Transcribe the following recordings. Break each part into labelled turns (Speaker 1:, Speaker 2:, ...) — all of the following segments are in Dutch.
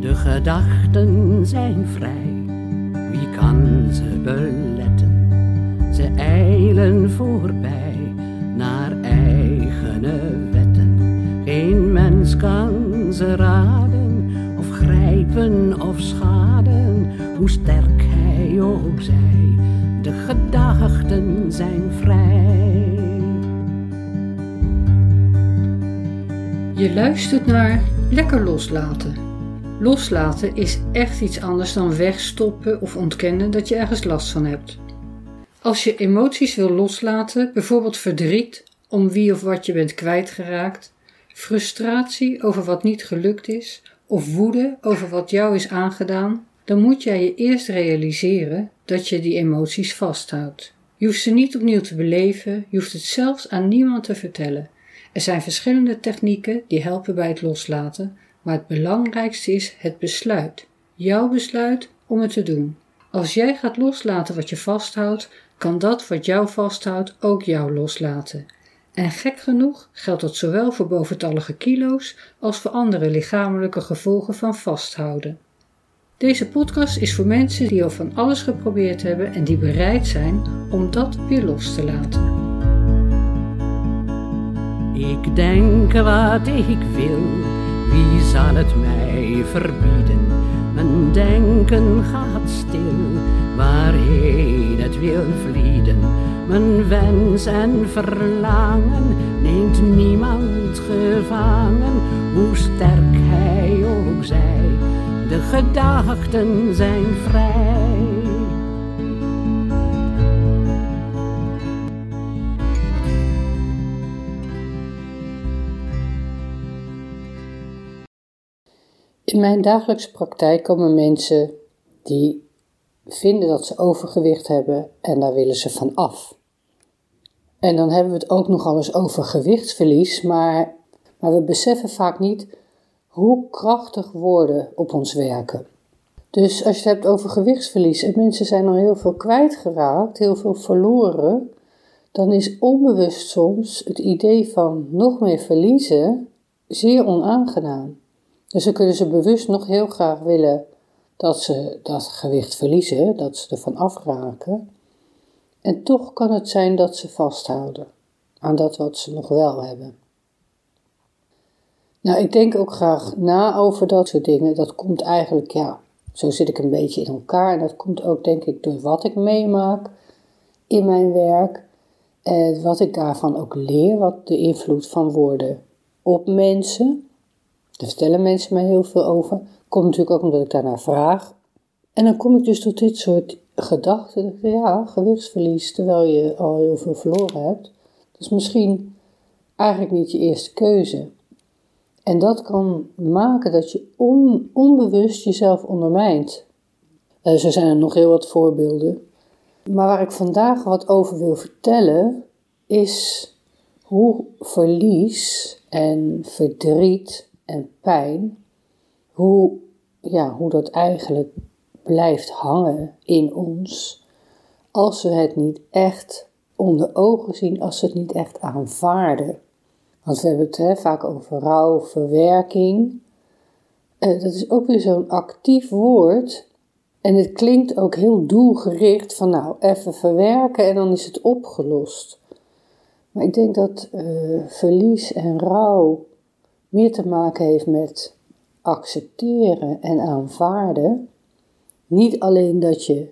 Speaker 1: De gedachten zijn vrij, wie kan ze beletten? Ze eilen voorbij naar eigene wetten. Geen mens kan ze raden, of grijpen of schaden, hoe sterk hij ook zij. De gedachten zijn vrij.
Speaker 2: Je luistert naar Lekker Loslaten. Loslaten is echt iets anders dan wegstoppen of ontkennen dat je ergens last van hebt. Als je emoties wil loslaten, bijvoorbeeld verdriet om wie of wat je bent kwijtgeraakt, frustratie over wat niet gelukt is of woede over wat jou is aangedaan, dan moet jij je eerst realiseren dat je die emoties vasthoudt. Je hoeft ze niet opnieuw te beleven, je hoeft het zelfs aan niemand te vertellen. Er zijn verschillende technieken die helpen bij het loslaten, maar het belangrijkste is het besluit. Jouw besluit om het te doen. Als jij gaat loslaten wat je vasthoudt, kan dat wat jou vasthoudt ook jou loslaten. En gek genoeg geldt dat zowel voor boventallige kilo's als voor andere lichamelijke gevolgen van vasthouden. Deze podcast is voor mensen die al van alles geprobeerd hebben en die bereid zijn om dat weer los te laten.
Speaker 1: Ik denk wat ik wil, wie zal het mij verbieden? Mijn denken gaat stil, waarheen het wil vlieden. Mijn wens en verlangen neemt niemand gevangen, hoe sterk hij ook zij. De gedachten zijn vrij.
Speaker 2: In mijn dagelijkse praktijk komen mensen die vinden dat ze overgewicht hebben en daar willen ze van af. En dan hebben we het ook nogal eens over gewichtsverlies, maar, maar we beseffen vaak niet hoe krachtig woorden op ons werken. Dus als je het hebt over gewichtsverlies en mensen zijn al heel veel kwijtgeraakt, heel veel verloren, dan is onbewust soms het idee van nog meer verliezen zeer onaangenaam. Dus dan kunnen ze bewust nog heel graag willen dat ze dat gewicht verliezen, dat ze ervan afraken. En toch kan het zijn dat ze vasthouden aan dat wat ze nog wel hebben. Nou, ik denk ook graag na over dat soort dingen. Dat komt eigenlijk, ja, zo zit ik een beetje in elkaar. En dat komt ook, denk ik, door wat ik meemaak in mijn werk. En wat ik daarvan ook leer, wat de invloed van woorden op mensen. Daar vertellen mensen mij heel veel over. Komt natuurlijk ook omdat ik daarnaar vraag. En dan kom ik dus tot dit soort gedachten. Ja, gewichtsverlies terwijl je al heel veel verloren hebt. Dat is misschien eigenlijk niet je eerste keuze. En dat kan maken dat je onbewust jezelf ondermijnt. Uh, zo zijn er nog heel wat voorbeelden. Maar waar ik vandaag wat over wil vertellen, is hoe verlies en verdriet en pijn, hoe, ja, hoe dat eigenlijk blijft hangen in ons als we het niet echt onder ogen zien, als we het niet echt aanvaarden. Want we hebben het hè, vaak over rouw, verwerking. Uh, dat is ook weer zo'n actief woord. En het klinkt ook heel doelgericht van nou, even verwerken en dan is het opgelost. Maar ik denk dat uh, verlies en rouw meer te maken heeft met accepteren en aanvaarden. Niet alleen dat je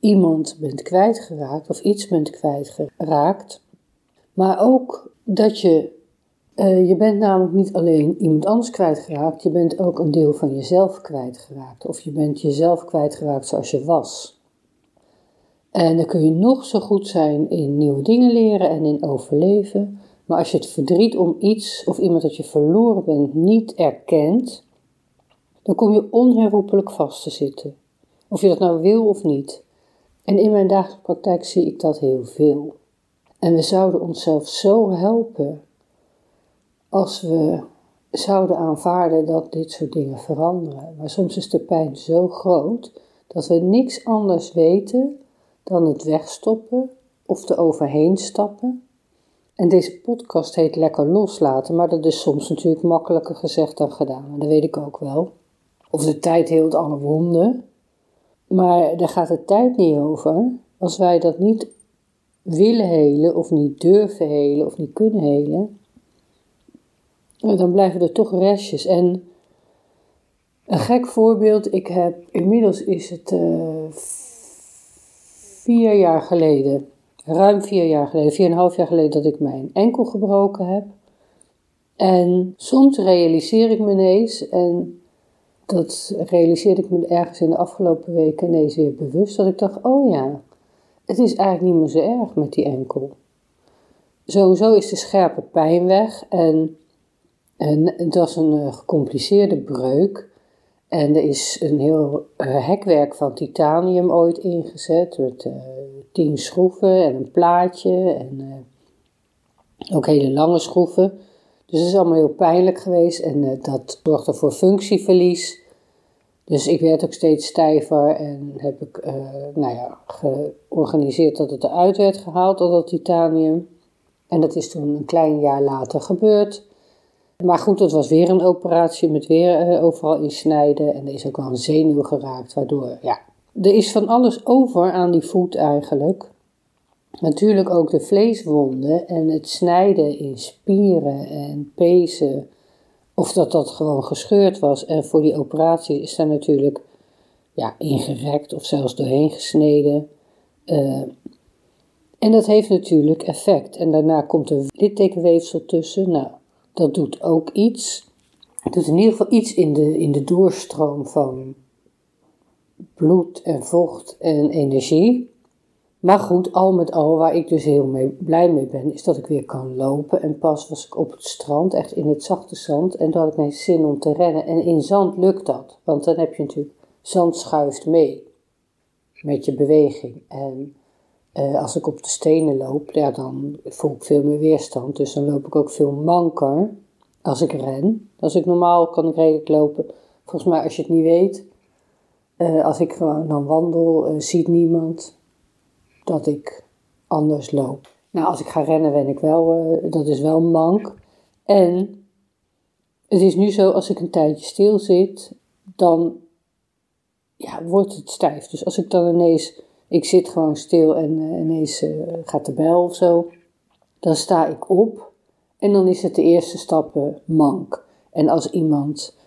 Speaker 2: iemand bent kwijtgeraakt of iets bent kwijtgeraakt, maar ook dat je, uh, je bent namelijk niet alleen iemand anders kwijtgeraakt, je bent ook een deel van jezelf kwijtgeraakt. Of je bent jezelf kwijtgeraakt zoals je was. En dan kun je nog zo goed zijn in nieuwe dingen leren en in overleven. Maar als je het verdriet om iets of iemand dat je verloren bent niet erkent, dan kom je onherroepelijk vast te zitten. Of je dat nou wil of niet. En in mijn dagelijkse praktijk zie ik dat heel veel. En we zouden onszelf zo helpen als we zouden aanvaarden dat dit soort dingen veranderen. Maar soms is de pijn zo groot dat we niks anders weten dan het wegstoppen of er overheen stappen en deze podcast heet Lekker loslaten, maar dat is soms natuurlijk makkelijker gezegd dan gedaan. Dat weet ik ook wel. Of de tijd heelt alle wonden. Maar daar gaat de tijd niet over. Als wij dat niet willen helen, of niet durven helen, of niet kunnen helen, dan blijven er toch restjes. En een gek voorbeeld, ik heb, inmiddels is het uh, vier jaar geleden, ruim vier jaar geleden, vier en een half jaar geleden dat ik mijn enkel gebroken heb. En soms realiseer ik me ineens, en dat realiseerde ik me ergens in de afgelopen weken ineens weer bewust, dat ik dacht, oh ja, het is eigenlijk niet meer zo erg met die enkel. Sowieso is de scherpe pijn weg en, en dat is een uh, gecompliceerde breuk. En er is een heel uh, hekwerk van titanium ooit ingezet uh, tien schroeven en een plaatje en ook hele lange schroeven. Dus het is allemaal heel pijnlijk geweest en dat zorgde voor functieverlies. Dus ik werd ook steeds stijver en heb ik uh, nou ja, georganiseerd dat het eruit werd gehaald, al dat titanium. En dat is toen een klein jaar later gebeurd. Maar goed, dat was weer een operatie met weer overal insnijden. En er is ook wel een zenuw geraakt, waardoor, ja, er is van alles over aan die voet eigenlijk. Natuurlijk ook de vleeswonden en het snijden in spieren en pezen of dat dat gewoon gescheurd was en voor die operatie is daar natuurlijk ja, ingerekt of zelfs doorheen gesneden. Uh, en dat heeft natuurlijk effect. En daarna komt er littekenweefsel tussen. Nou, dat doet ook iets. Het doet in ieder geval iets in de, in de doorstroom van bloed en vocht en energie. Maar goed, al met al, waar ik dus heel blij mee ben, is dat ik weer kan lopen. En pas was ik op het strand, echt in het zachte zand. En toen had ik mijn zin om te rennen. En in zand lukt dat, want dan heb je natuurlijk, zand schuift mee met je beweging. En eh, als ik op de stenen loop, ja, dan voel ik veel meer weerstand. Dus dan loop ik ook veel manker als ik ren. Als ik normaal kan ik redelijk lopen. Volgens mij, als je het niet weet, uh, als ik gewoon dan wandel, uh, ziet niemand dat ik anders loop. Nou, als ik ga rennen ben ik wel, uh, dat is wel mank. En het is nu zo, als ik een tijdje stil zit, dan ja, wordt het stijf. Dus als ik dan ineens, ik zit gewoon stil en ineens gaat de bel of zo, dan sta ik op en dan is het de eerste stappen mank. En als iemand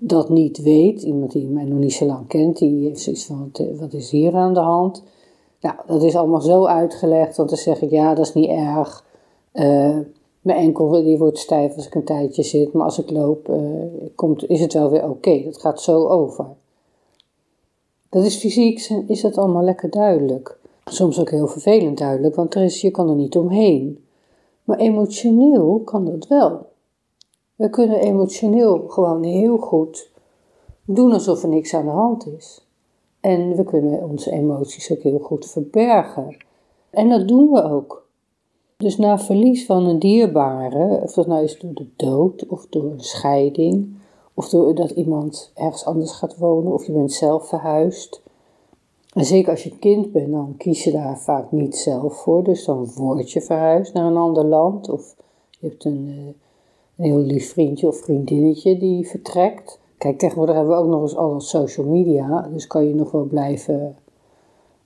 Speaker 2: dat niet weet, iemand die mij nog niet zo lang kent, die heeft zoiets van, wat is hier aan de hand? Nou, dat is allemaal zo uitgelegd, want dan zeg ik, ja, dat is niet erg. Uh, mijn enkel die wordt stijf als ik een tijdje zit, maar als ik loop, uh, komt, is het wel weer oké. Dat gaat zo over. Dat is fysiek, is dat allemaal lekker duidelijk. Soms ook heel vervelend duidelijk, want er is, je kan er niet omheen. Maar emotioneel kan dat wel. We kunnen emotioneel gewoon heel goed doen alsof er niks aan de hand is. En we kunnen onze emoties ook heel goed verbergen. En dat doen we ook. Dus na verlies van een dierbare, of dat nou is door de dood of door een scheiding, of doordat iemand ergens anders gaat wonen, of je bent zelf verhuisd. En zeker als je kind bent, dan kies je daar vaak niet zelf voor. Dus dan word je verhuisd naar een ander land. Of je hebt een, eh, een heel lief vriendje of vriendinnetje die vertrekt. Kijk, tegenwoordig hebben we ook nog eens alles social media, dus kan je nog wel blijven.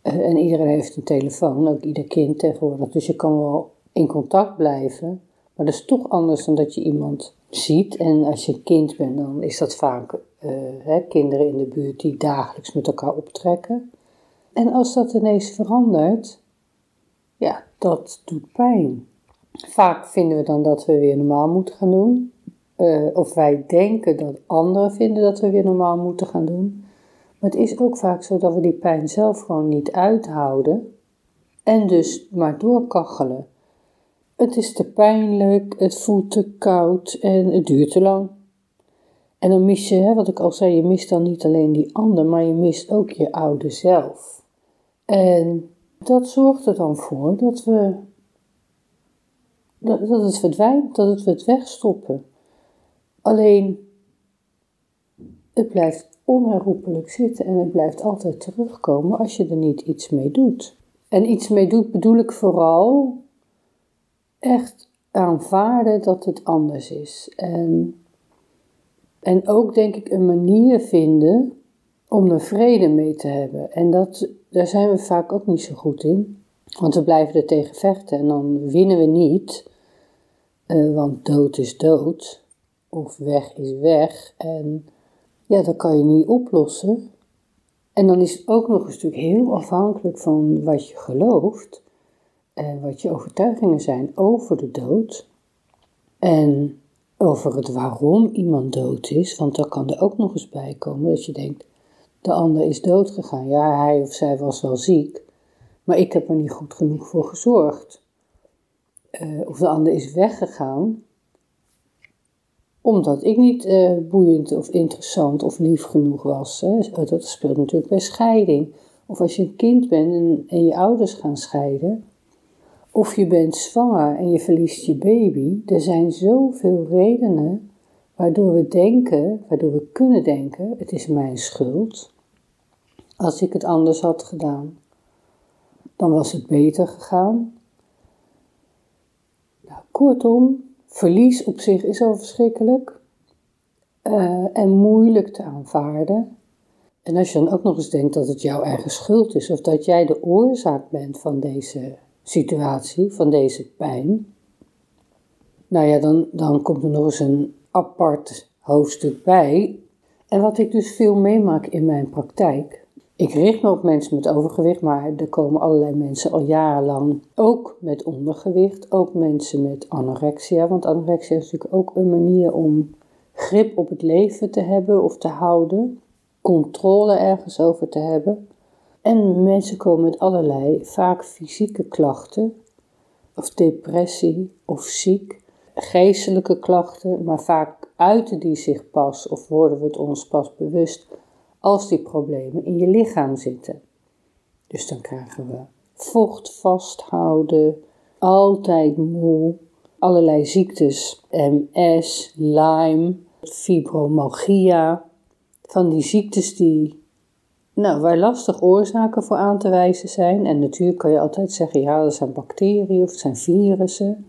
Speaker 2: Uh, en iedereen heeft een telefoon, ook ieder kind tegenwoordig. Dus je kan wel in contact blijven. Maar dat is toch anders dan dat je iemand ziet. En als je een kind bent, dan is dat vaak uh, hè, kinderen in de buurt die dagelijks met elkaar optrekken. En als dat ineens verandert, ja, dat doet pijn. Vaak vinden we dan dat we weer normaal moeten gaan doen. Uh, of wij denken dat anderen vinden dat we weer normaal moeten gaan doen. Maar het is ook vaak zo dat we die pijn zelf gewoon niet uithouden en dus maar doorkachelen. Het is te pijnlijk, het voelt te koud en het duurt te lang. En dan mis je, hè, wat ik al zei, je mist dan niet alleen die ander, maar je mist ook je oude zelf. En dat zorgt er dan voor dat we dat, dat het verdwijnt, dat we het wegstoppen. Alleen, het blijft onherroepelijk zitten en het blijft altijd terugkomen als je er niet iets mee doet. En iets mee doet bedoel ik vooral echt aanvaarden dat het anders is. En En ook denk ik een manier vinden om er vrede mee te hebben. En dat, daar zijn we vaak ook niet zo goed in. Want we blijven er tegen vechten en dan winnen we niet. Uh, want dood is dood. Of weg is weg. En ja, dat kan je niet oplossen. En dan is het ook nog een stuk heel afhankelijk van wat je gelooft. En wat je overtuigingen zijn over de dood. En over het waarom iemand dood is. Want dan kan er ook nog eens bij komen dat je denkt: de ander is dood gegaan. Ja, hij of zij was wel ziek. Maar ik heb er niet goed genoeg voor gezorgd. Uh, of de ander is weggegaan omdat ik niet uh, boeiend of interessant of lief genoeg was. Hè. Oh, dat speelt natuurlijk bij scheiding. Of als je een kind bent en, en je ouders gaan scheiden. Of je bent zwanger en je verliest je baby. Er zijn zoveel redenen waardoor we denken, waardoor we kunnen denken: het is mijn schuld. Als ik het anders had gedaan, dan was het beter gegaan. Kortom, Verlies op zich is al verschrikkelijk uh, en moeilijk te aanvaarden. En als je dan ook nog eens denkt dat het jouw eigen schuld is of dat jij de oorzaak bent van deze situatie, van deze pijn, nou ja, dan, dan komt er nog eens een apart hoofdstuk bij. En wat ik dus veel meemaak in mijn praktijk, ik richt me op mensen met overgewicht, maar er komen allerlei mensen al jarenlang ook met ondergewicht, ook mensen met anorexia. Want anorexia is natuurlijk ook een manier om grip op het leven te hebben of te houden, controle ergens over te hebben. En mensen komen met allerlei, vaak fysieke klachten, of depressie of ziek, geestelijke klachten, maar vaak uiten die zich pas of worden we het ons pas bewust als die problemen in je lichaam zitten. Dus dan krijgen we vocht vasthouden, altijd moe, allerlei ziektes, MS, Lyme, fibromyalgia, van die ziektes die, nou, waar lastig oorzaken voor aan te wijzen zijn. En natuurlijk kan je altijd zeggen, ja, dat zijn bacteriën of het zijn virussen.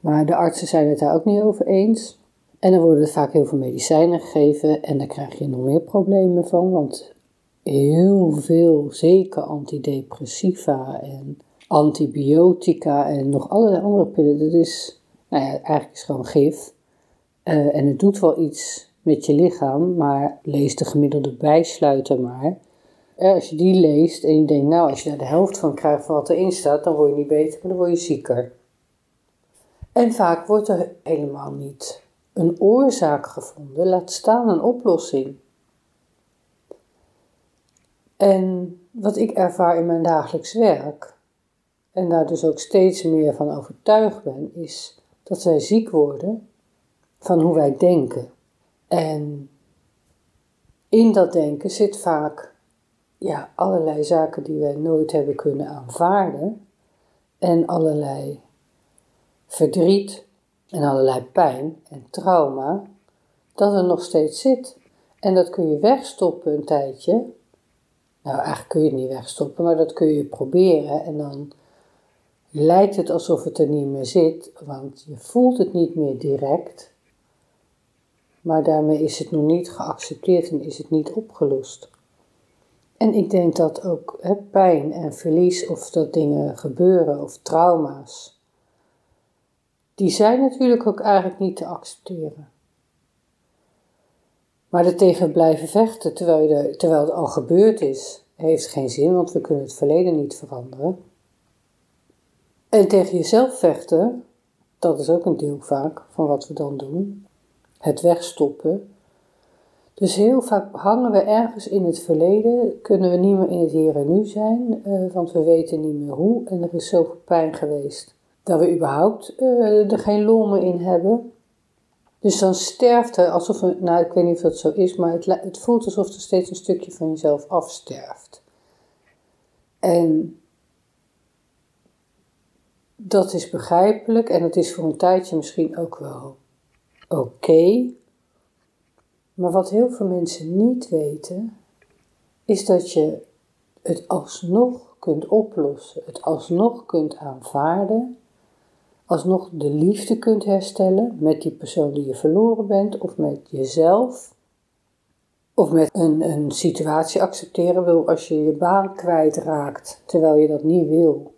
Speaker 2: Maar de artsen zijn het daar ook niet over eens. En dan worden er vaak heel veel medicijnen gegeven en daar krijg je nog meer problemen van, want heel veel, zeker antidepressiva en antibiotica en nog allerlei andere pillen, dat is, nou ja, eigenlijk is gewoon gif. Uh, en het doet wel iets met je lichaam, maar lees de gemiddelde bijsluiter maar. Uh, als je die leest en je denkt, nou, als je daar de helft van krijgt van wat erin staat, dan word je niet beter, maar dan word je zieker. En vaak wordt er helemaal niet een oorzaak gevonden, laat staan een oplossing. En wat ik ervaar in mijn dagelijks werk, en daar dus ook steeds meer van overtuigd ben, is dat wij ziek worden van hoe wij denken. En in dat denken zit vaak ja, allerlei zaken die wij nooit hebben kunnen aanvaarden en allerlei verdriet, en allerlei pijn en trauma, dat er nog steeds zit. En dat kun je wegstoppen een tijdje. Nou, eigenlijk kun je het niet wegstoppen, maar dat kun je proberen. En dan lijkt het alsof het er niet meer zit, want je voelt het niet meer direct. Maar daarmee is het nog niet geaccepteerd en is het niet opgelost. En ik denk dat ook hè, pijn en verlies, of dat dingen gebeuren, of trauma's, die zijn natuurlijk ook eigenlijk niet te accepteren. Maar er tegen blijven vechten terwijl, terwijl het al gebeurd is, heeft geen zin, want we kunnen het verleden niet veranderen. En tegen jezelf vechten, dat is ook een deel vaak van wat we dan doen. Het wegstoppen. Dus heel vaak hangen we ergens in het verleden, kunnen we niet meer in het hier en nu zijn, eh, want we weten niet meer hoe en er is zoveel pijn geweest dat we überhaupt uh, er geen lol meer in hebben. Dus dan sterft er alsof, er, nou ik weet niet of dat zo is, maar het, het voelt alsof er steeds een stukje van jezelf afsterft. En dat is begrijpelijk en het is voor een tijdje misschien ook wel oké. Maar wat heel veel mensen niet weten, is dat je het alsnog kunt oplossen, het alsnog kunt aanvaarden alsnog de liefde kunt herstellen met die persoon die je verloren bent of met jezelf. Of met een, een situatie accepteren. Wil als je je baan kwijtraakt terwijl je dat niet wil,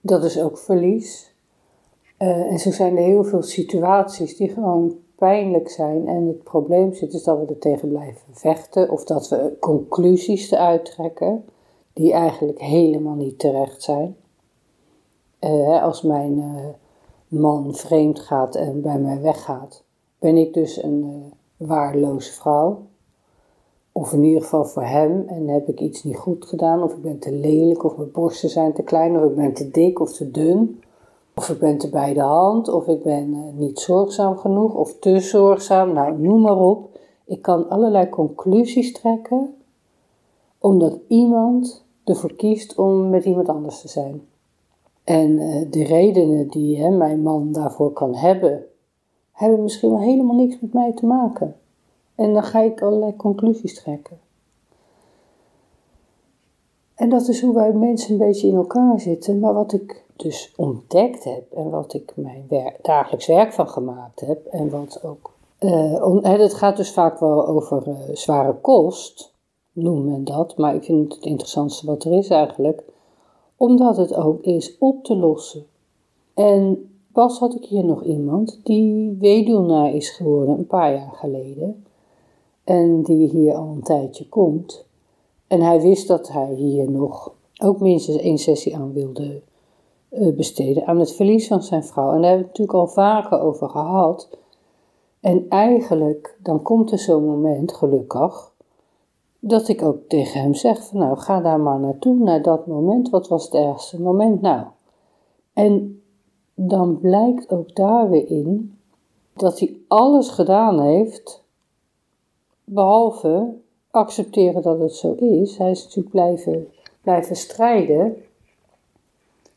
Speaker 2: dat is ook verlies. Uh, en zo zijn er heel veel situaties die gewoon pijnlijk zijn. En het probleem zit is dat we er tegen blijven vechten. Of dat we conclusies eruit trekken die eigenlijk helemaal niet terecht zijn. Uh, als mijn uh, man vreemd gaat en bij mij weggaat, ben ik dus een waardeloze vrouw. Of in ieder geval voor hem. En heb ik iets niet goed gedaan. Of ik ben te lelijk. Of mijn borsten zijn te klein. Of ik ben te dik of te dun. Of ik ben te bij de hand. Of ik ben uh, niet zorgzaam genoeg. Of te zorgzaam. Nou, noem maar op. Ik kan allerlei conclusies trekken. Omdat iemand ervoor kiest om met iemand anders te zijn. En uh, de redenen die hè, mijn man daarvoor kan hebben. Hebben misschien wel helemaal niks met mij te maken. En dan ga ik allerlei conclusies trekken. En dat is hoe wij mensen een beetje in elkaar zitten. Maar wat ik dus ontdekt heb en wat ik mijn dagelijks werk van gemaakt heb. En wat ook. Het gaat dus vaak wel over uh, zware kost, noemt men dat. Maar ik vind het het interessantste wat er is eigenlijk. Omdat het ook is op te lossen. En pas had ik hier nog iemand die weduwnaar is geworden een paar jaar geleden en die hier al een tijdje komt. En hij wist dat hij hier nog ook minstens één sessie aan wilde uh, besteden, aan het verlies van zijn vrouw. En daar hebben we het natuurlijk al vaker over gehad. En eigenlijk, dan komt er zo'n moment, gelukkig, dat ik ook tegen hem zeg van nou, ga daar maar naartoe, naar dat moment. Wat was het ergste moment nou? En dan blijkt ook daar weer in dat hij alles gedaan heeft behalve accepteren dat het zo is. Hij is natuurlijk blijven, blijven strijden.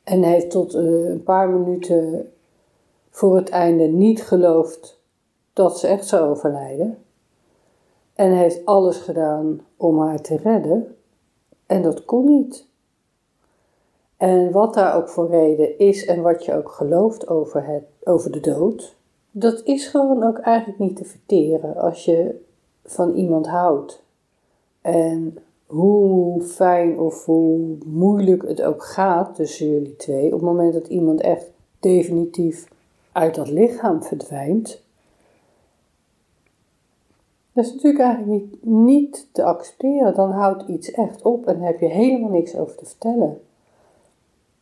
Speaker 2: En heeft tot uh, een paar minuten voor het einde niet geloofd dat ze echt zou overlijden. En heeft alles gedaan om haar te redden. En dat kon niet. En wat daar ook voor reden is en wat je ook gelooft over, het, over de dood, dat is gewoon ook eigenlijk niet te verteren als je van iemand houdt. En hoe fijn of hoe moeilijk het ook gaat tussen jullie twee, op het moment dat iemand echt definitief uit dat lichaam verdwijnt, dat is natuurlijk eigenlijk niet, niet te accepteren. Dan houdt iets echt op en heb je helemaal niks over te vertellen.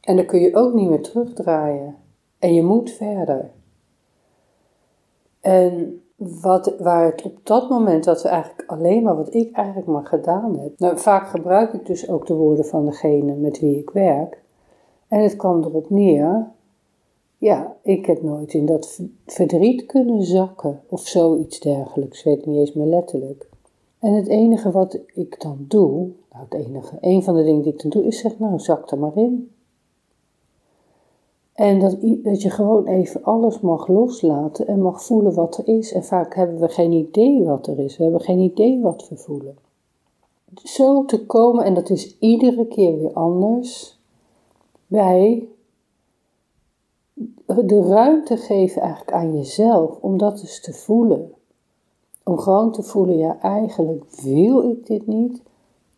Speaker 2: En dan kun je ook niet meer terugdraaien. En je moet verder. En wat, waar het op dat moment, dat we eigenlijk alleen maar wat ik eigenlijk maar gedaan heb. Nou, vaak gebruik ik dus ook de woorden van degene met wie ik werk. En het kwam erop neer, ja, ik heb nooit in dat verdriet kunnen zakken of zoiets dergelijks. Ik weet niet eens meer letterlijk. En het enige wat ik dan doe, nou het enige, een van de dingen die ik dan doe, is zeg nou, zak er maar in. En dat, dat je gewoon even alles mag loslaten en mag voelen wat er is. En vaak hebben we geen idee wat er is. We hebben geen idee wat we voelen. Zo te komen, en dat is iedere keer weer anders, bij de ruimte geven eigenlijk aan jezelf om dat dus te voelen. Om gewoon te voelen, ja eigenlijk wil ik dit niet,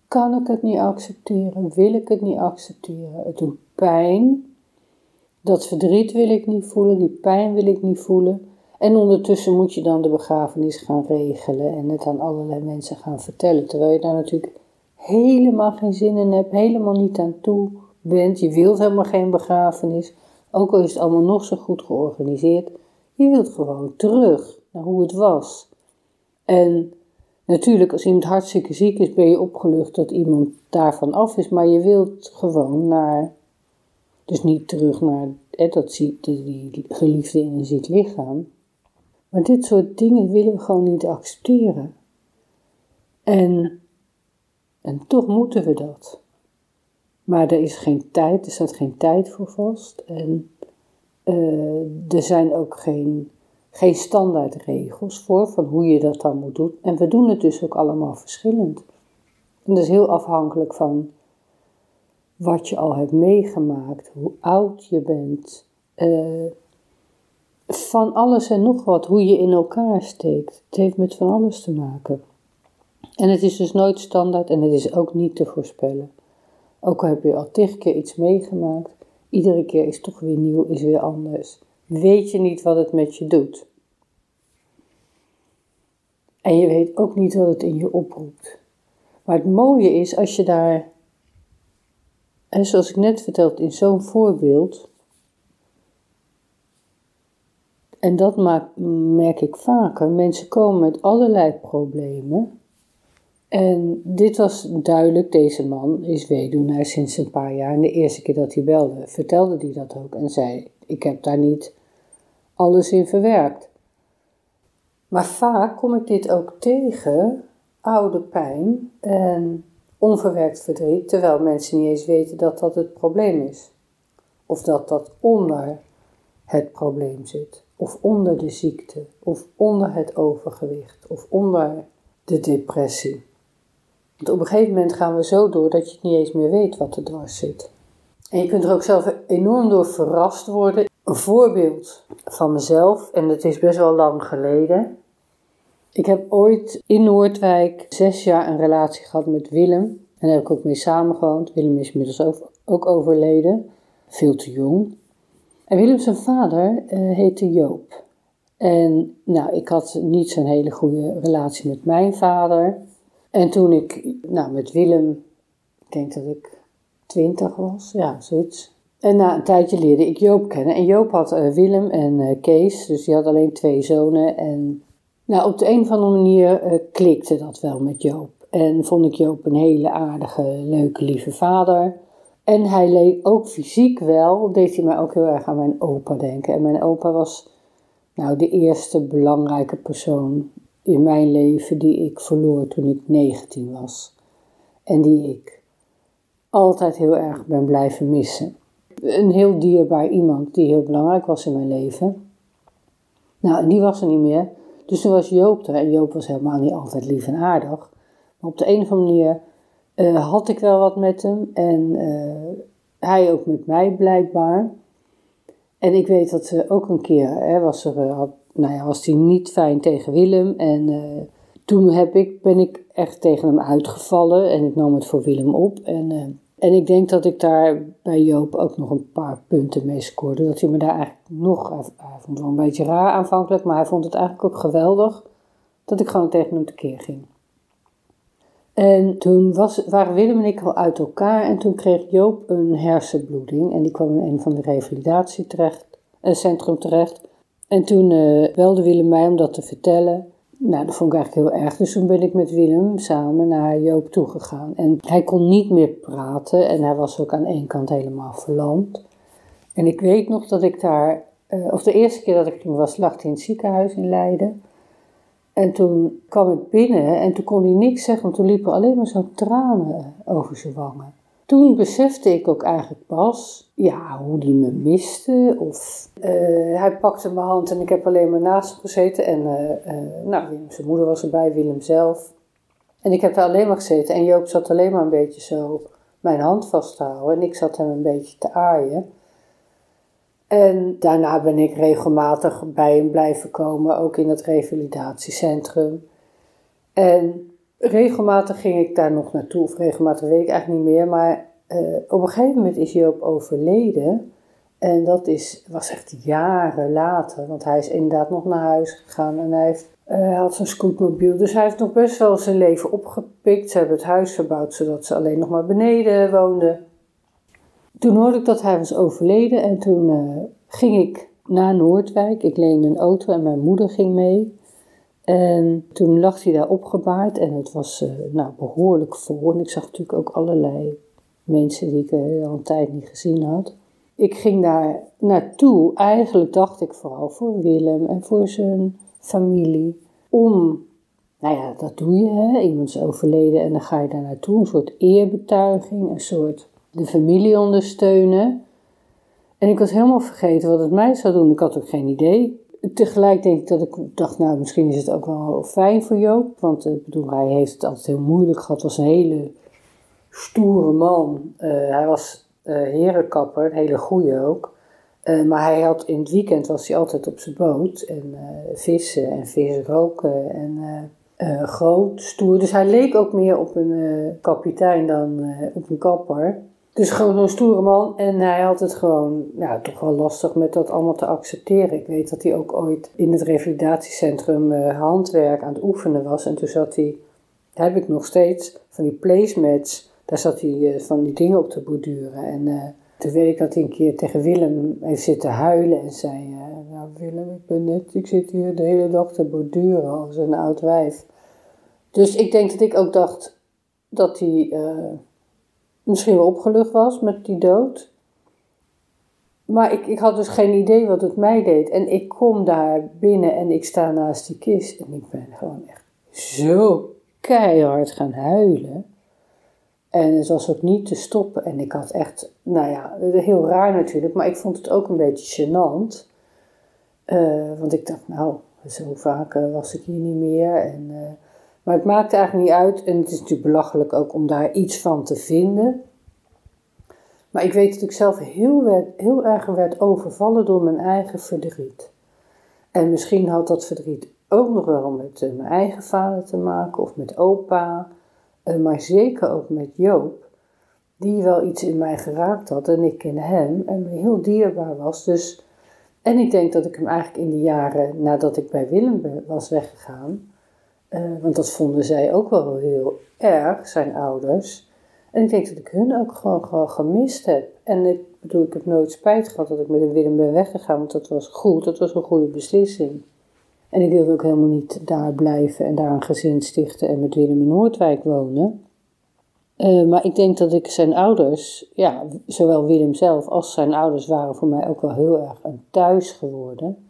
Speaker 2: kan ik het niet accepteren, wil ik het niet accepteren. Het doet pijn, dat verdriet wil ik niet voelen, die pijn wil ik niet voelen. En ondertussen moet je dan de begrafenis gaan regelen en het aan allerlei mensen gaan vertellen. Terwijl je daar natuurlijk helemaal geen zin in hebt, helemaal niet aan toe bent. Je wilt helemaal geen begrafenis, ook al is het allemaal nog zo goed georganiseerd. Je wilt gewoon terug naar hoe het was. En natuurlijk, als iemand hartstikke ziek is, ben je opgelucht dat iemand daarvan af is. Maar je wilt gewoon naar dus niet terug naar hè, dat ziek, die geliefde in een ziek lichaam. Maar dit soort dingen willen we gewoon niet accepteren. En, en toch moeten we dat. Maar er is geen tijd, er staat geen tijd voor vast. En uh, er zijn ook geen, geen standaardregels voor van hoe je dat dan moet doen. En we doen het dus ook allemaal verschillend. En is heel afhankelijk van wat je al hebt meegemaakt, hoe oud je bent, uh, van alles en nog wat, hoe je in elkaar steekt. Het heeft met van alles te maken. En het is dus nooit standaard en het is ook niet te voorspellen. Ook al heb je al tig keer iets meegemaakt, iedere keer is toch weer nieuw, is weer anders. Weet je niet wat het met je doet. En je weet ook niet wat het in je oproept. Maar het mooie is als je daar, en zoals ik net vertelde in zo'n voorbeeld, en dat merk ik vaker, mensen komen met allerlei problemen. En dit was duidelijk, deze man is weduwnaar sinds een paar jaar. En de eerste keer dat hij belde, vertelde hij dat ook en zei: Ik heb daar niet alles in verwerkt. Maar vaak kom ik dit ook tegen, oude pijn en onverwerkt verdriet, terwijl mensen niet eens weten dat dat het probleem is. Of dat dat onder het probleem zit, of onder de ziekte, of onder het overgewicht, of onder de depressie. Want op een gegeven moment gaan we zo door dat je het niet eens meer weet wat er dwars zit. En je kunt er ook zelf enorm door verrast worden. Een voorbeeld van mezelf, en het is best wel lang geleden. Ik heb ooit in Noordwijk zes jaar een relatie gehad met Willem. En daar heb ik ook mee samengewoond. Willem is inmiddels ook, overleden. Veel te jong. En Willem zijn vader uh, heette Joop. En nou, ik had niet zo'n hele goede relatie met mijn vader. En toen ik nou, met Willem, ik denk dat ik twintig was, ja, zoiets. En na een tijdje leerde ik Joop kennen. En Joop had uh, Willem en uh, Kees, dus die had alleen twee zonen. En nou, op de een of andere manier uh, klikte dat wel met Joop. En vond ik Joop een hele aardige, leuke, lieve vader. En hij leek ook fysiek wel, deed hij mij ook heel erg aan mijn opa denken. En mijn opa was nou de eerste belangrijke persoon in mijn leven die ik verloor toen ik 19 was. En die ik altijd heel erg ben blijven missen. Een heel dierbaar iemand die heel belangrijk was in mijn leven. Nou, en die was er niet meer. Dus toen was Joop er. En Joop was helemaal niet altijd lief en aardig. Maar op de een of andere manier uh, had ik wel wat met hem. En uh, hij ook met mij blijkbaar. En ik weet dat ze ook een keer hè, was er, had nou ja, was hij niet fijn tegen Willem. En uh, toen heb ik, ben ik echt tegen hem uitgevallen en ik nam het voor Willem op. En, uh, en ik denk dat ik daar bij Joop ook nog een paar punten mee scoorde. Dat hij me daar eigenlijk nog, hij vond het wel een beetje raar aanvankelijk, maar hij vond het eigenlijk ook geweldig dat ik gewoon tegen hem tekeer ging. En toen was, waren Willem en ik al uit elkaar en toen kreeg Joop een hersenbloeding. En die kwam in een van de revalidatiecentrum terecht. En toen uh, belde Willem mij om dat te vertellen. Nou, dat vond ik eigenlijk heel erg. Dus toen ben ik met Willem samen naar Joop toegegaan. En hij kon niet meer praten en hij was ook aan één kant helemaal verlamd. En ik weet nog dat ik daar, uh, of de eerste keer dat ik ging was, lag hij in het ziekenhuis in Leiden. En toen kwam ik binnen en toen kon hij niks zeggen, want toen liepen alleen maar zo'n tranen over zijn wangen toen besefte ik ook eigenlijk pas ja, hoe die me miste. Of, uh, hij pakte mijn hand en ik heb alleen maar naast hem gezeten. En uh, uh, nou, zijn moeder was erbij, Willem zelf. En ik heb daar alleen maar gezeten. En Joop zat alleen maar een beetje zo mijn hand vast te houden. En ik zat hem een beetje te aaien. En daarna ben ik regelmatig bij hem blijven komen, ook in het revalidatiecentrum. En regelmatig ging ik daar nog naartoe, of regelmatig weet ik eigenlijk niet meer. Maar uh, op een gegeven moment is Joop overleden. En dat is, was echt jaren later, want hij is inderdaad nog naar huis gegaan en hij, heeft, hij had zijn scootmobiel. Dus hij heeft nog best wel zijn leven opgepikt. Ze hebben het huis verbouwd zodat ze alleen nog maar beneden woonden. Toen hoorde ik dat hij was overleden en toen uh, ging ik naar Noordwijk. Ik leende een auto en mijn moeder ging mee. En toen lag hij daar opgebaard en het was uh, nou, behoorlijk vol. En ik zag natuurlijk ook allerlei mensen die ik uh, al een tijd niet gezien had. Ik ging daar naartoe, eigenlijk dacht ik vooral voor Willem en voor zijn familie. Om, nou ja, dat doe je, hè? iemand is overleden en dan ga je daar naartoe. Een soort eerbetuiging, een soort de familie ondersteunen. En ik was helemaal vergeten wat het mij zou doen. Ik had ook geen idee tegelijk denk ik dat ik dacht, nou, misschien is het ook wel fijn voor Joop. Want ik bedoel, hij heeft het altijd heel moeilijk gehad. was een hele stoere man. Uh, hij was uh, herenkapper, een hele goeie ook. Maar hij had in het weekend was hij altijd op zijn boot en vissen en vis roken. En groot, stoer. Dus hij leek ook meer op een kapitein dan op een kapper. Dus gewoon zo'n stoere man. En hij had het gewoon ja, toch wel lastig met dat allemaal te accepteren. Ik weet dat hij ook ooit in het revalidatiecentrum handwerk aan het oefenen was. En toen zat hij, heb ik nog steeds, van die placemats. Daar zat hij van die dingen op te borduren. En toen weet ik dat hij een keer tegen Willem heeft zitten huilen en zei... nou Willem, ik ben net, ik zit hier de hele dag te borduren als een oud wijf. Dus ik denk dat ik ook dacht dat hij uh, misschien wel opgelucht was met die dood. Maar ik, ik had dus geen idee wat het mij deed. En ik kom daar binnen en ik sta naast die kist. En ik ben gewoon echt zo keihard gaan huilen. En het was ook niet te stoppen. En ik had echt, nou ja, heel raar natuurlijk. Maar ik vond het ook een beetje gênant. Uh, want ik dacht, nou, zo vaak uh, was ik hier niet meer. En... Uh, maar het maakt eigenlijk niet uit. En het is natuurlijk belachelijk ook om daar iets van te vinden. Maar ik weet dat ik zelf heel, werd, heel erg werd overvallen door mijn eigen verdriet. En misschien had dat verdriet ook nog wel met uh, mijn eigen vader te maken of met opa. Uh, maar zeker ook met Joop. Die wel iets in mij geraakt had en ik in hem. En me heel dierbaar was. Dus, en ik denk dat ik hem eigenlijk in de jaren nadat ik bij Willem was weggegaan uh, want dat vonden zij ook wel heel erg, zijn ouders. En ik denk dat ik hun ook gewoon, gemist heb. En ik bedoel, ik heb nooit spijt gehad dat ik met Willem ben weggegaan, want dat was goed, dat was een goede beslissing. En ik wilde ook helemaal niet daar blijven en daar een gezin stichten en met Willem in Noordwijk wonen. Uh, maar ik denk dat ik zijn ouders, ja, zowel Willem zelf als zijn ouders waren voor mij ook wel heel erg een thuis geworden.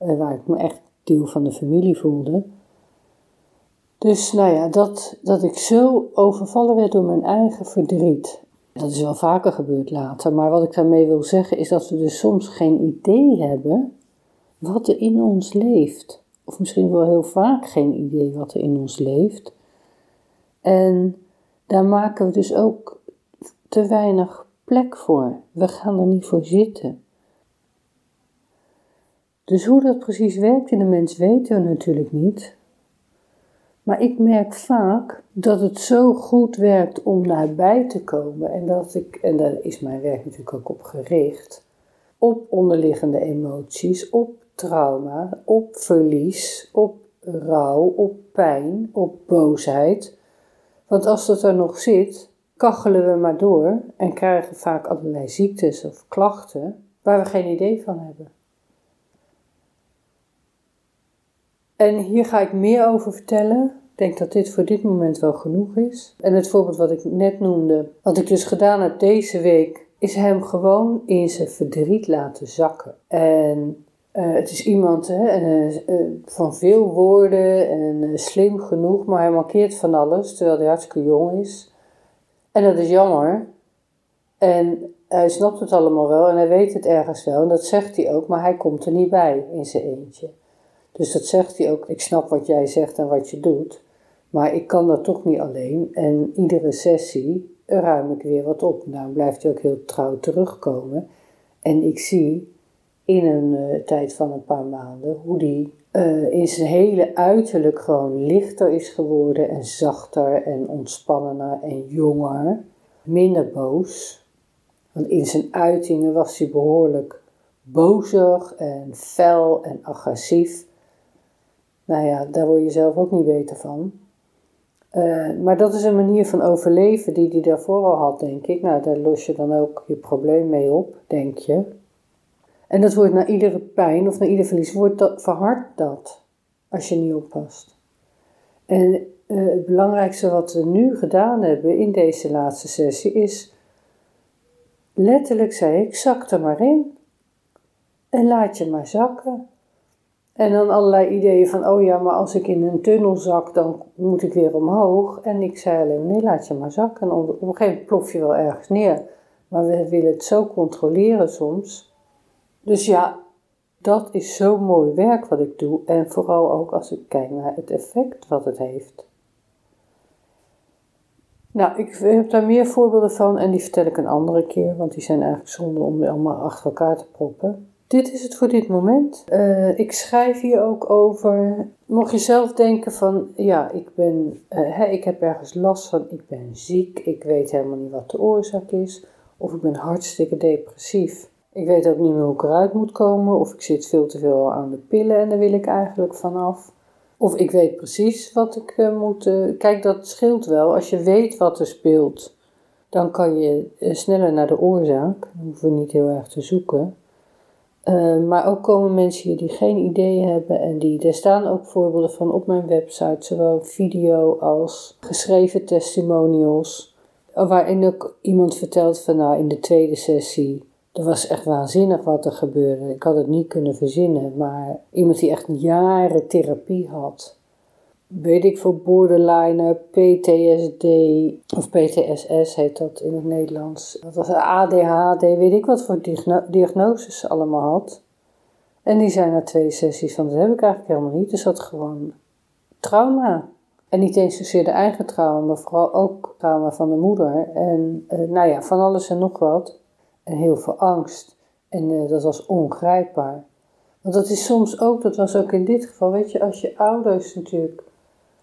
Speaker 2: Uh, waar ik me echt deel van de familie voelde. Dus nou ja, dat, dat ik zo overvallen werd door mijn eigen verdriet. Dat is wel vaker gebeurd later, maar wat ik daarmee wil zeggen is dat we dus soms geen idee hebben wat er in ons leeft. Of misschien wel heel vaak geen idee wat er in ons leeft. En daar maken we dus ook te weinig plek voor. We gaan er niet voor zitten. Dus hoe dat precies werkt in de mens weten we natuurlijk niet. Maar ik merk vaak dat het zo goed werkt om daarbij te komen. En dat ik, en daar is mijn werk natuurlijk ook op gericht, op onderliggende emoties, op trauma, op verlies, op rouw, op pijn, op boosheid. Want als dat er nog zit, kachelen we maar door en krijgen vaak allerlei ziektes of klachten waar we geen idee van hebben. En hier ga ik meer over vertellen. Ik denk dat dit voor dit moment wel genoeg is. En het voorbeeld wat ik net noemde, wat ik dus gedaan heb deze week, is hem gewoon in zijn verdriet laten zakken. En uh, het is iemand hè, uh, uh, van veel woorden en slim genoeg, maar hij markeert van alles terwijl hij hartstikke jong is. En dat is jammer. En hij snapt het allemaal wel en hij weet het ergens wel en dat zegt hij ook, maar hij komt er niet bij in zijn eentje. Dus dat zegt hij ook. Ik snap wat jij zegt en wat je doet. Maar ik kan dat toch niet alleen. En iedere sessie ruim ik weer wat op. Nou blijft hij ook heel trouw terugkomen. En ik zie in een uh, tijd van een paar maanden hoe die uh, in zijn hele uiterlijk gewoon lichter is geworden en zachter en ontspannener en jonger. Minder boos. Want in zijn uitingen was hij behoorlijk bozig en fel en agressief. Nou ja, daar word je zelf ook niet beter van. Uh, maar dat is een manier van overleven die hij daarvoor al had, denk ik. Nou, daar los je dan ook je probleem mee op, denk je. En dat wordt na iedere pijn of na ieder verlies, wordt dat, dat, als je niet oppast. En uh, het belangrijkste wat we nu gedaan hebben in deze laatste sessie is, letterlijk zei ik, zak er maar in. En laat je maar zakken. En dan allerlei ideeën van, oh ja, maar als ik in een tunnel zak, dan moet ik weer omhoog. En ik zei alleen, nee, laat je maar zakken. En op een gegeven moment plof je wel ergens neer. Maar we willen het zo controleren soms. Dus ja, dat is zo mooi werk wat ik doe. En vooral ook als ik kijk naar het effect wat het heeft. Nou, ik heb daar meer voorbeelden van en die vertel ik een andere keer, want die zijn eigenlijk zonde om allemaal achter elkaar te proppen. Dit is het voor dit moment. Eh, ik schrijf hier ook over. Mocht je zelf denken van, ja, ik ben, uh, hè, ik heb ergens last van, ik ben ziek, ik weet helemaal niet wat de oorzaak is, of ik ben hartstikke depressief. Ik weet ook niet meer hoe ik eruit moet komen, of ik zit veel te veel aan de pillen en daar wil ik eigenlijk vanaf. Of ik weet precies wat ik uh, moet. kijk, dat scheelt wel. Als je weet wat er speelt, dan kan je sneller naar de oorzaak. Dan hoeven we niet heel erg te zoeken. Uh, maar ook komen mensen hier die geen idee hebben en die, er staan ook voorbeelden van op mijn website, zowel video als geschreven testimonials, waarin ook iemand vertelt van nou in de tweede sessie, dat was echt waanzinnig wat er gebeurde. Ik had het niet kunnen verzinnen, maar iemand die echt jaren therapie had, weet ik voor borderline, PTSD of PTSS heet dat in het Nederlands. Dat was ADHD, weet ik wat voor diagnoses ze allemaal had. En die zijn na twee sessies van, dat heb ik eigenlijk helemaal niet. Dus dat gewoon trauma. En niet eens zozeer de eigen trauma, maar vooral ook trauma van de moeder. En uh, nou ja, van alles en nog wat. En heel veel angst. En uh, dat was ongrijpbaar. Want dat is soms ook, dat was ook in dit geval, weet je, als je ouders natuurlijk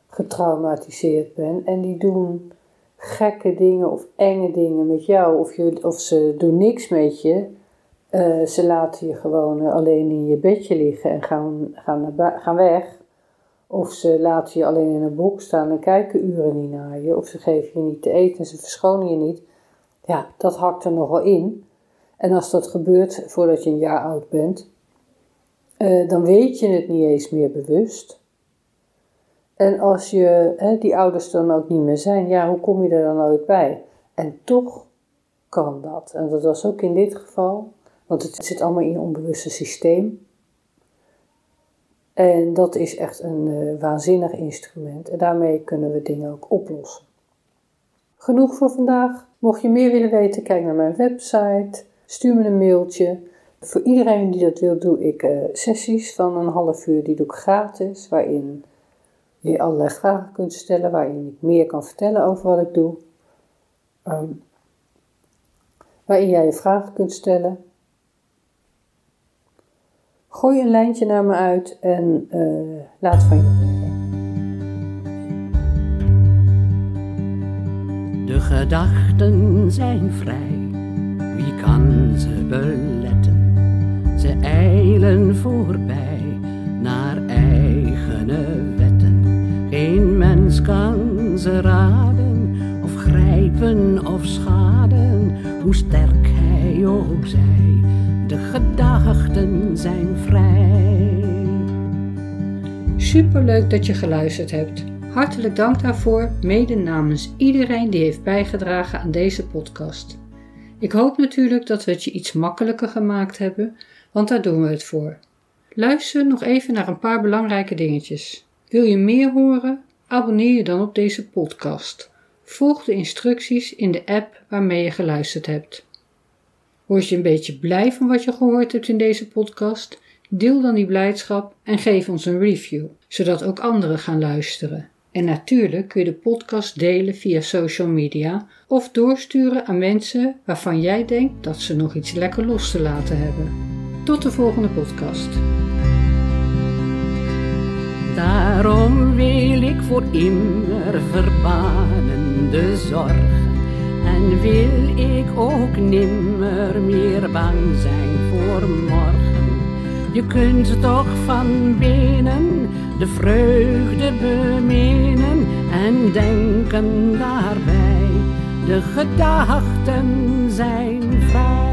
Speaker 2: getraumatiseerd bent en die doen gekke dingen of enge dingen met jou, of, je, of ze doen niks met je. Uh, ze laten je gewoon eh, alleen in je bedje liggen en gaan, gaan, gaan weg. Of ze laten je alleen in een box staan en kijken uren niet naar je. Of ze geven je niet te eten en ze verschonen je niet. Ja, dat hakt er nogal in. En als dat gebeurt voordat je een jaar oud bent, uh, dan weet je het niet eens meer bewust. En als je hè, die ouders dan ook niet meer zijn, ja, hoe kom je er dan ooit bij? En toch kan dat. En dat was ook in dit geval, want het zit allemaal in je onbewuste systeem. En dat is echt een uh, waanzinnig instrument. En daarmee kunnen we dingen ook oplossen. Genoeg voor vandaag. Mocht je meer willen weten, kijk naar mijn website. Stuur me een mailtje. Voor iedereen die dat wil, doe ik uh, sessies van een half uur. Die doe ik gratis, waarin je allerlei vragen kunt stellen waarin ik meer kan vertellen over wat ik doe. Um, waarin jij je vragen kunt stellen. Gooi een lijntje naar me uit en uh, laat van je
Speaker 1: De gedachten zijn vrij, wie kan ze beletten? Ze eilen voorbij ze raden, of grijpen of schaden, hoe sterk hij ook zij. De gedachten zijn vrij.
Speaker 2: Superleuk dat je geluisterd hebt. Hartelijk dank daarvoor, mede namens iedereen die heeft bijgedragen aan deze podcast. Ik hoop natuurlijk dat we het je iets makkelijker gemaakt hebben, want daar doen we het voor. Luister nog even naar een paar belangrijke dingetjes. Wil je meer horen? Abonneer je dan op deze podcast. Volg de instructies in de app waarmee je geluisterd hebt. Word je een beetje blij van wat je gehoord hebt in deze podcast? Deel dan die blijdschap en geef ons een review, zodat ook anderen gaan luisteren. En natuurlijk kun je de podcast delen via social media of doorsturen aan mensen waarvan jij denkt dat ze nog iets lekker los te laten hebben. Tot de volgende podcast.
Speaker 1: Daarom wil ik voor immer verbanen de zorgen en wil ik ook nimmer meer bang zijn voor morgen. Je kunt toch van binnen de vreugde beminnen en denken daarbij, de gedachten zijn vrij.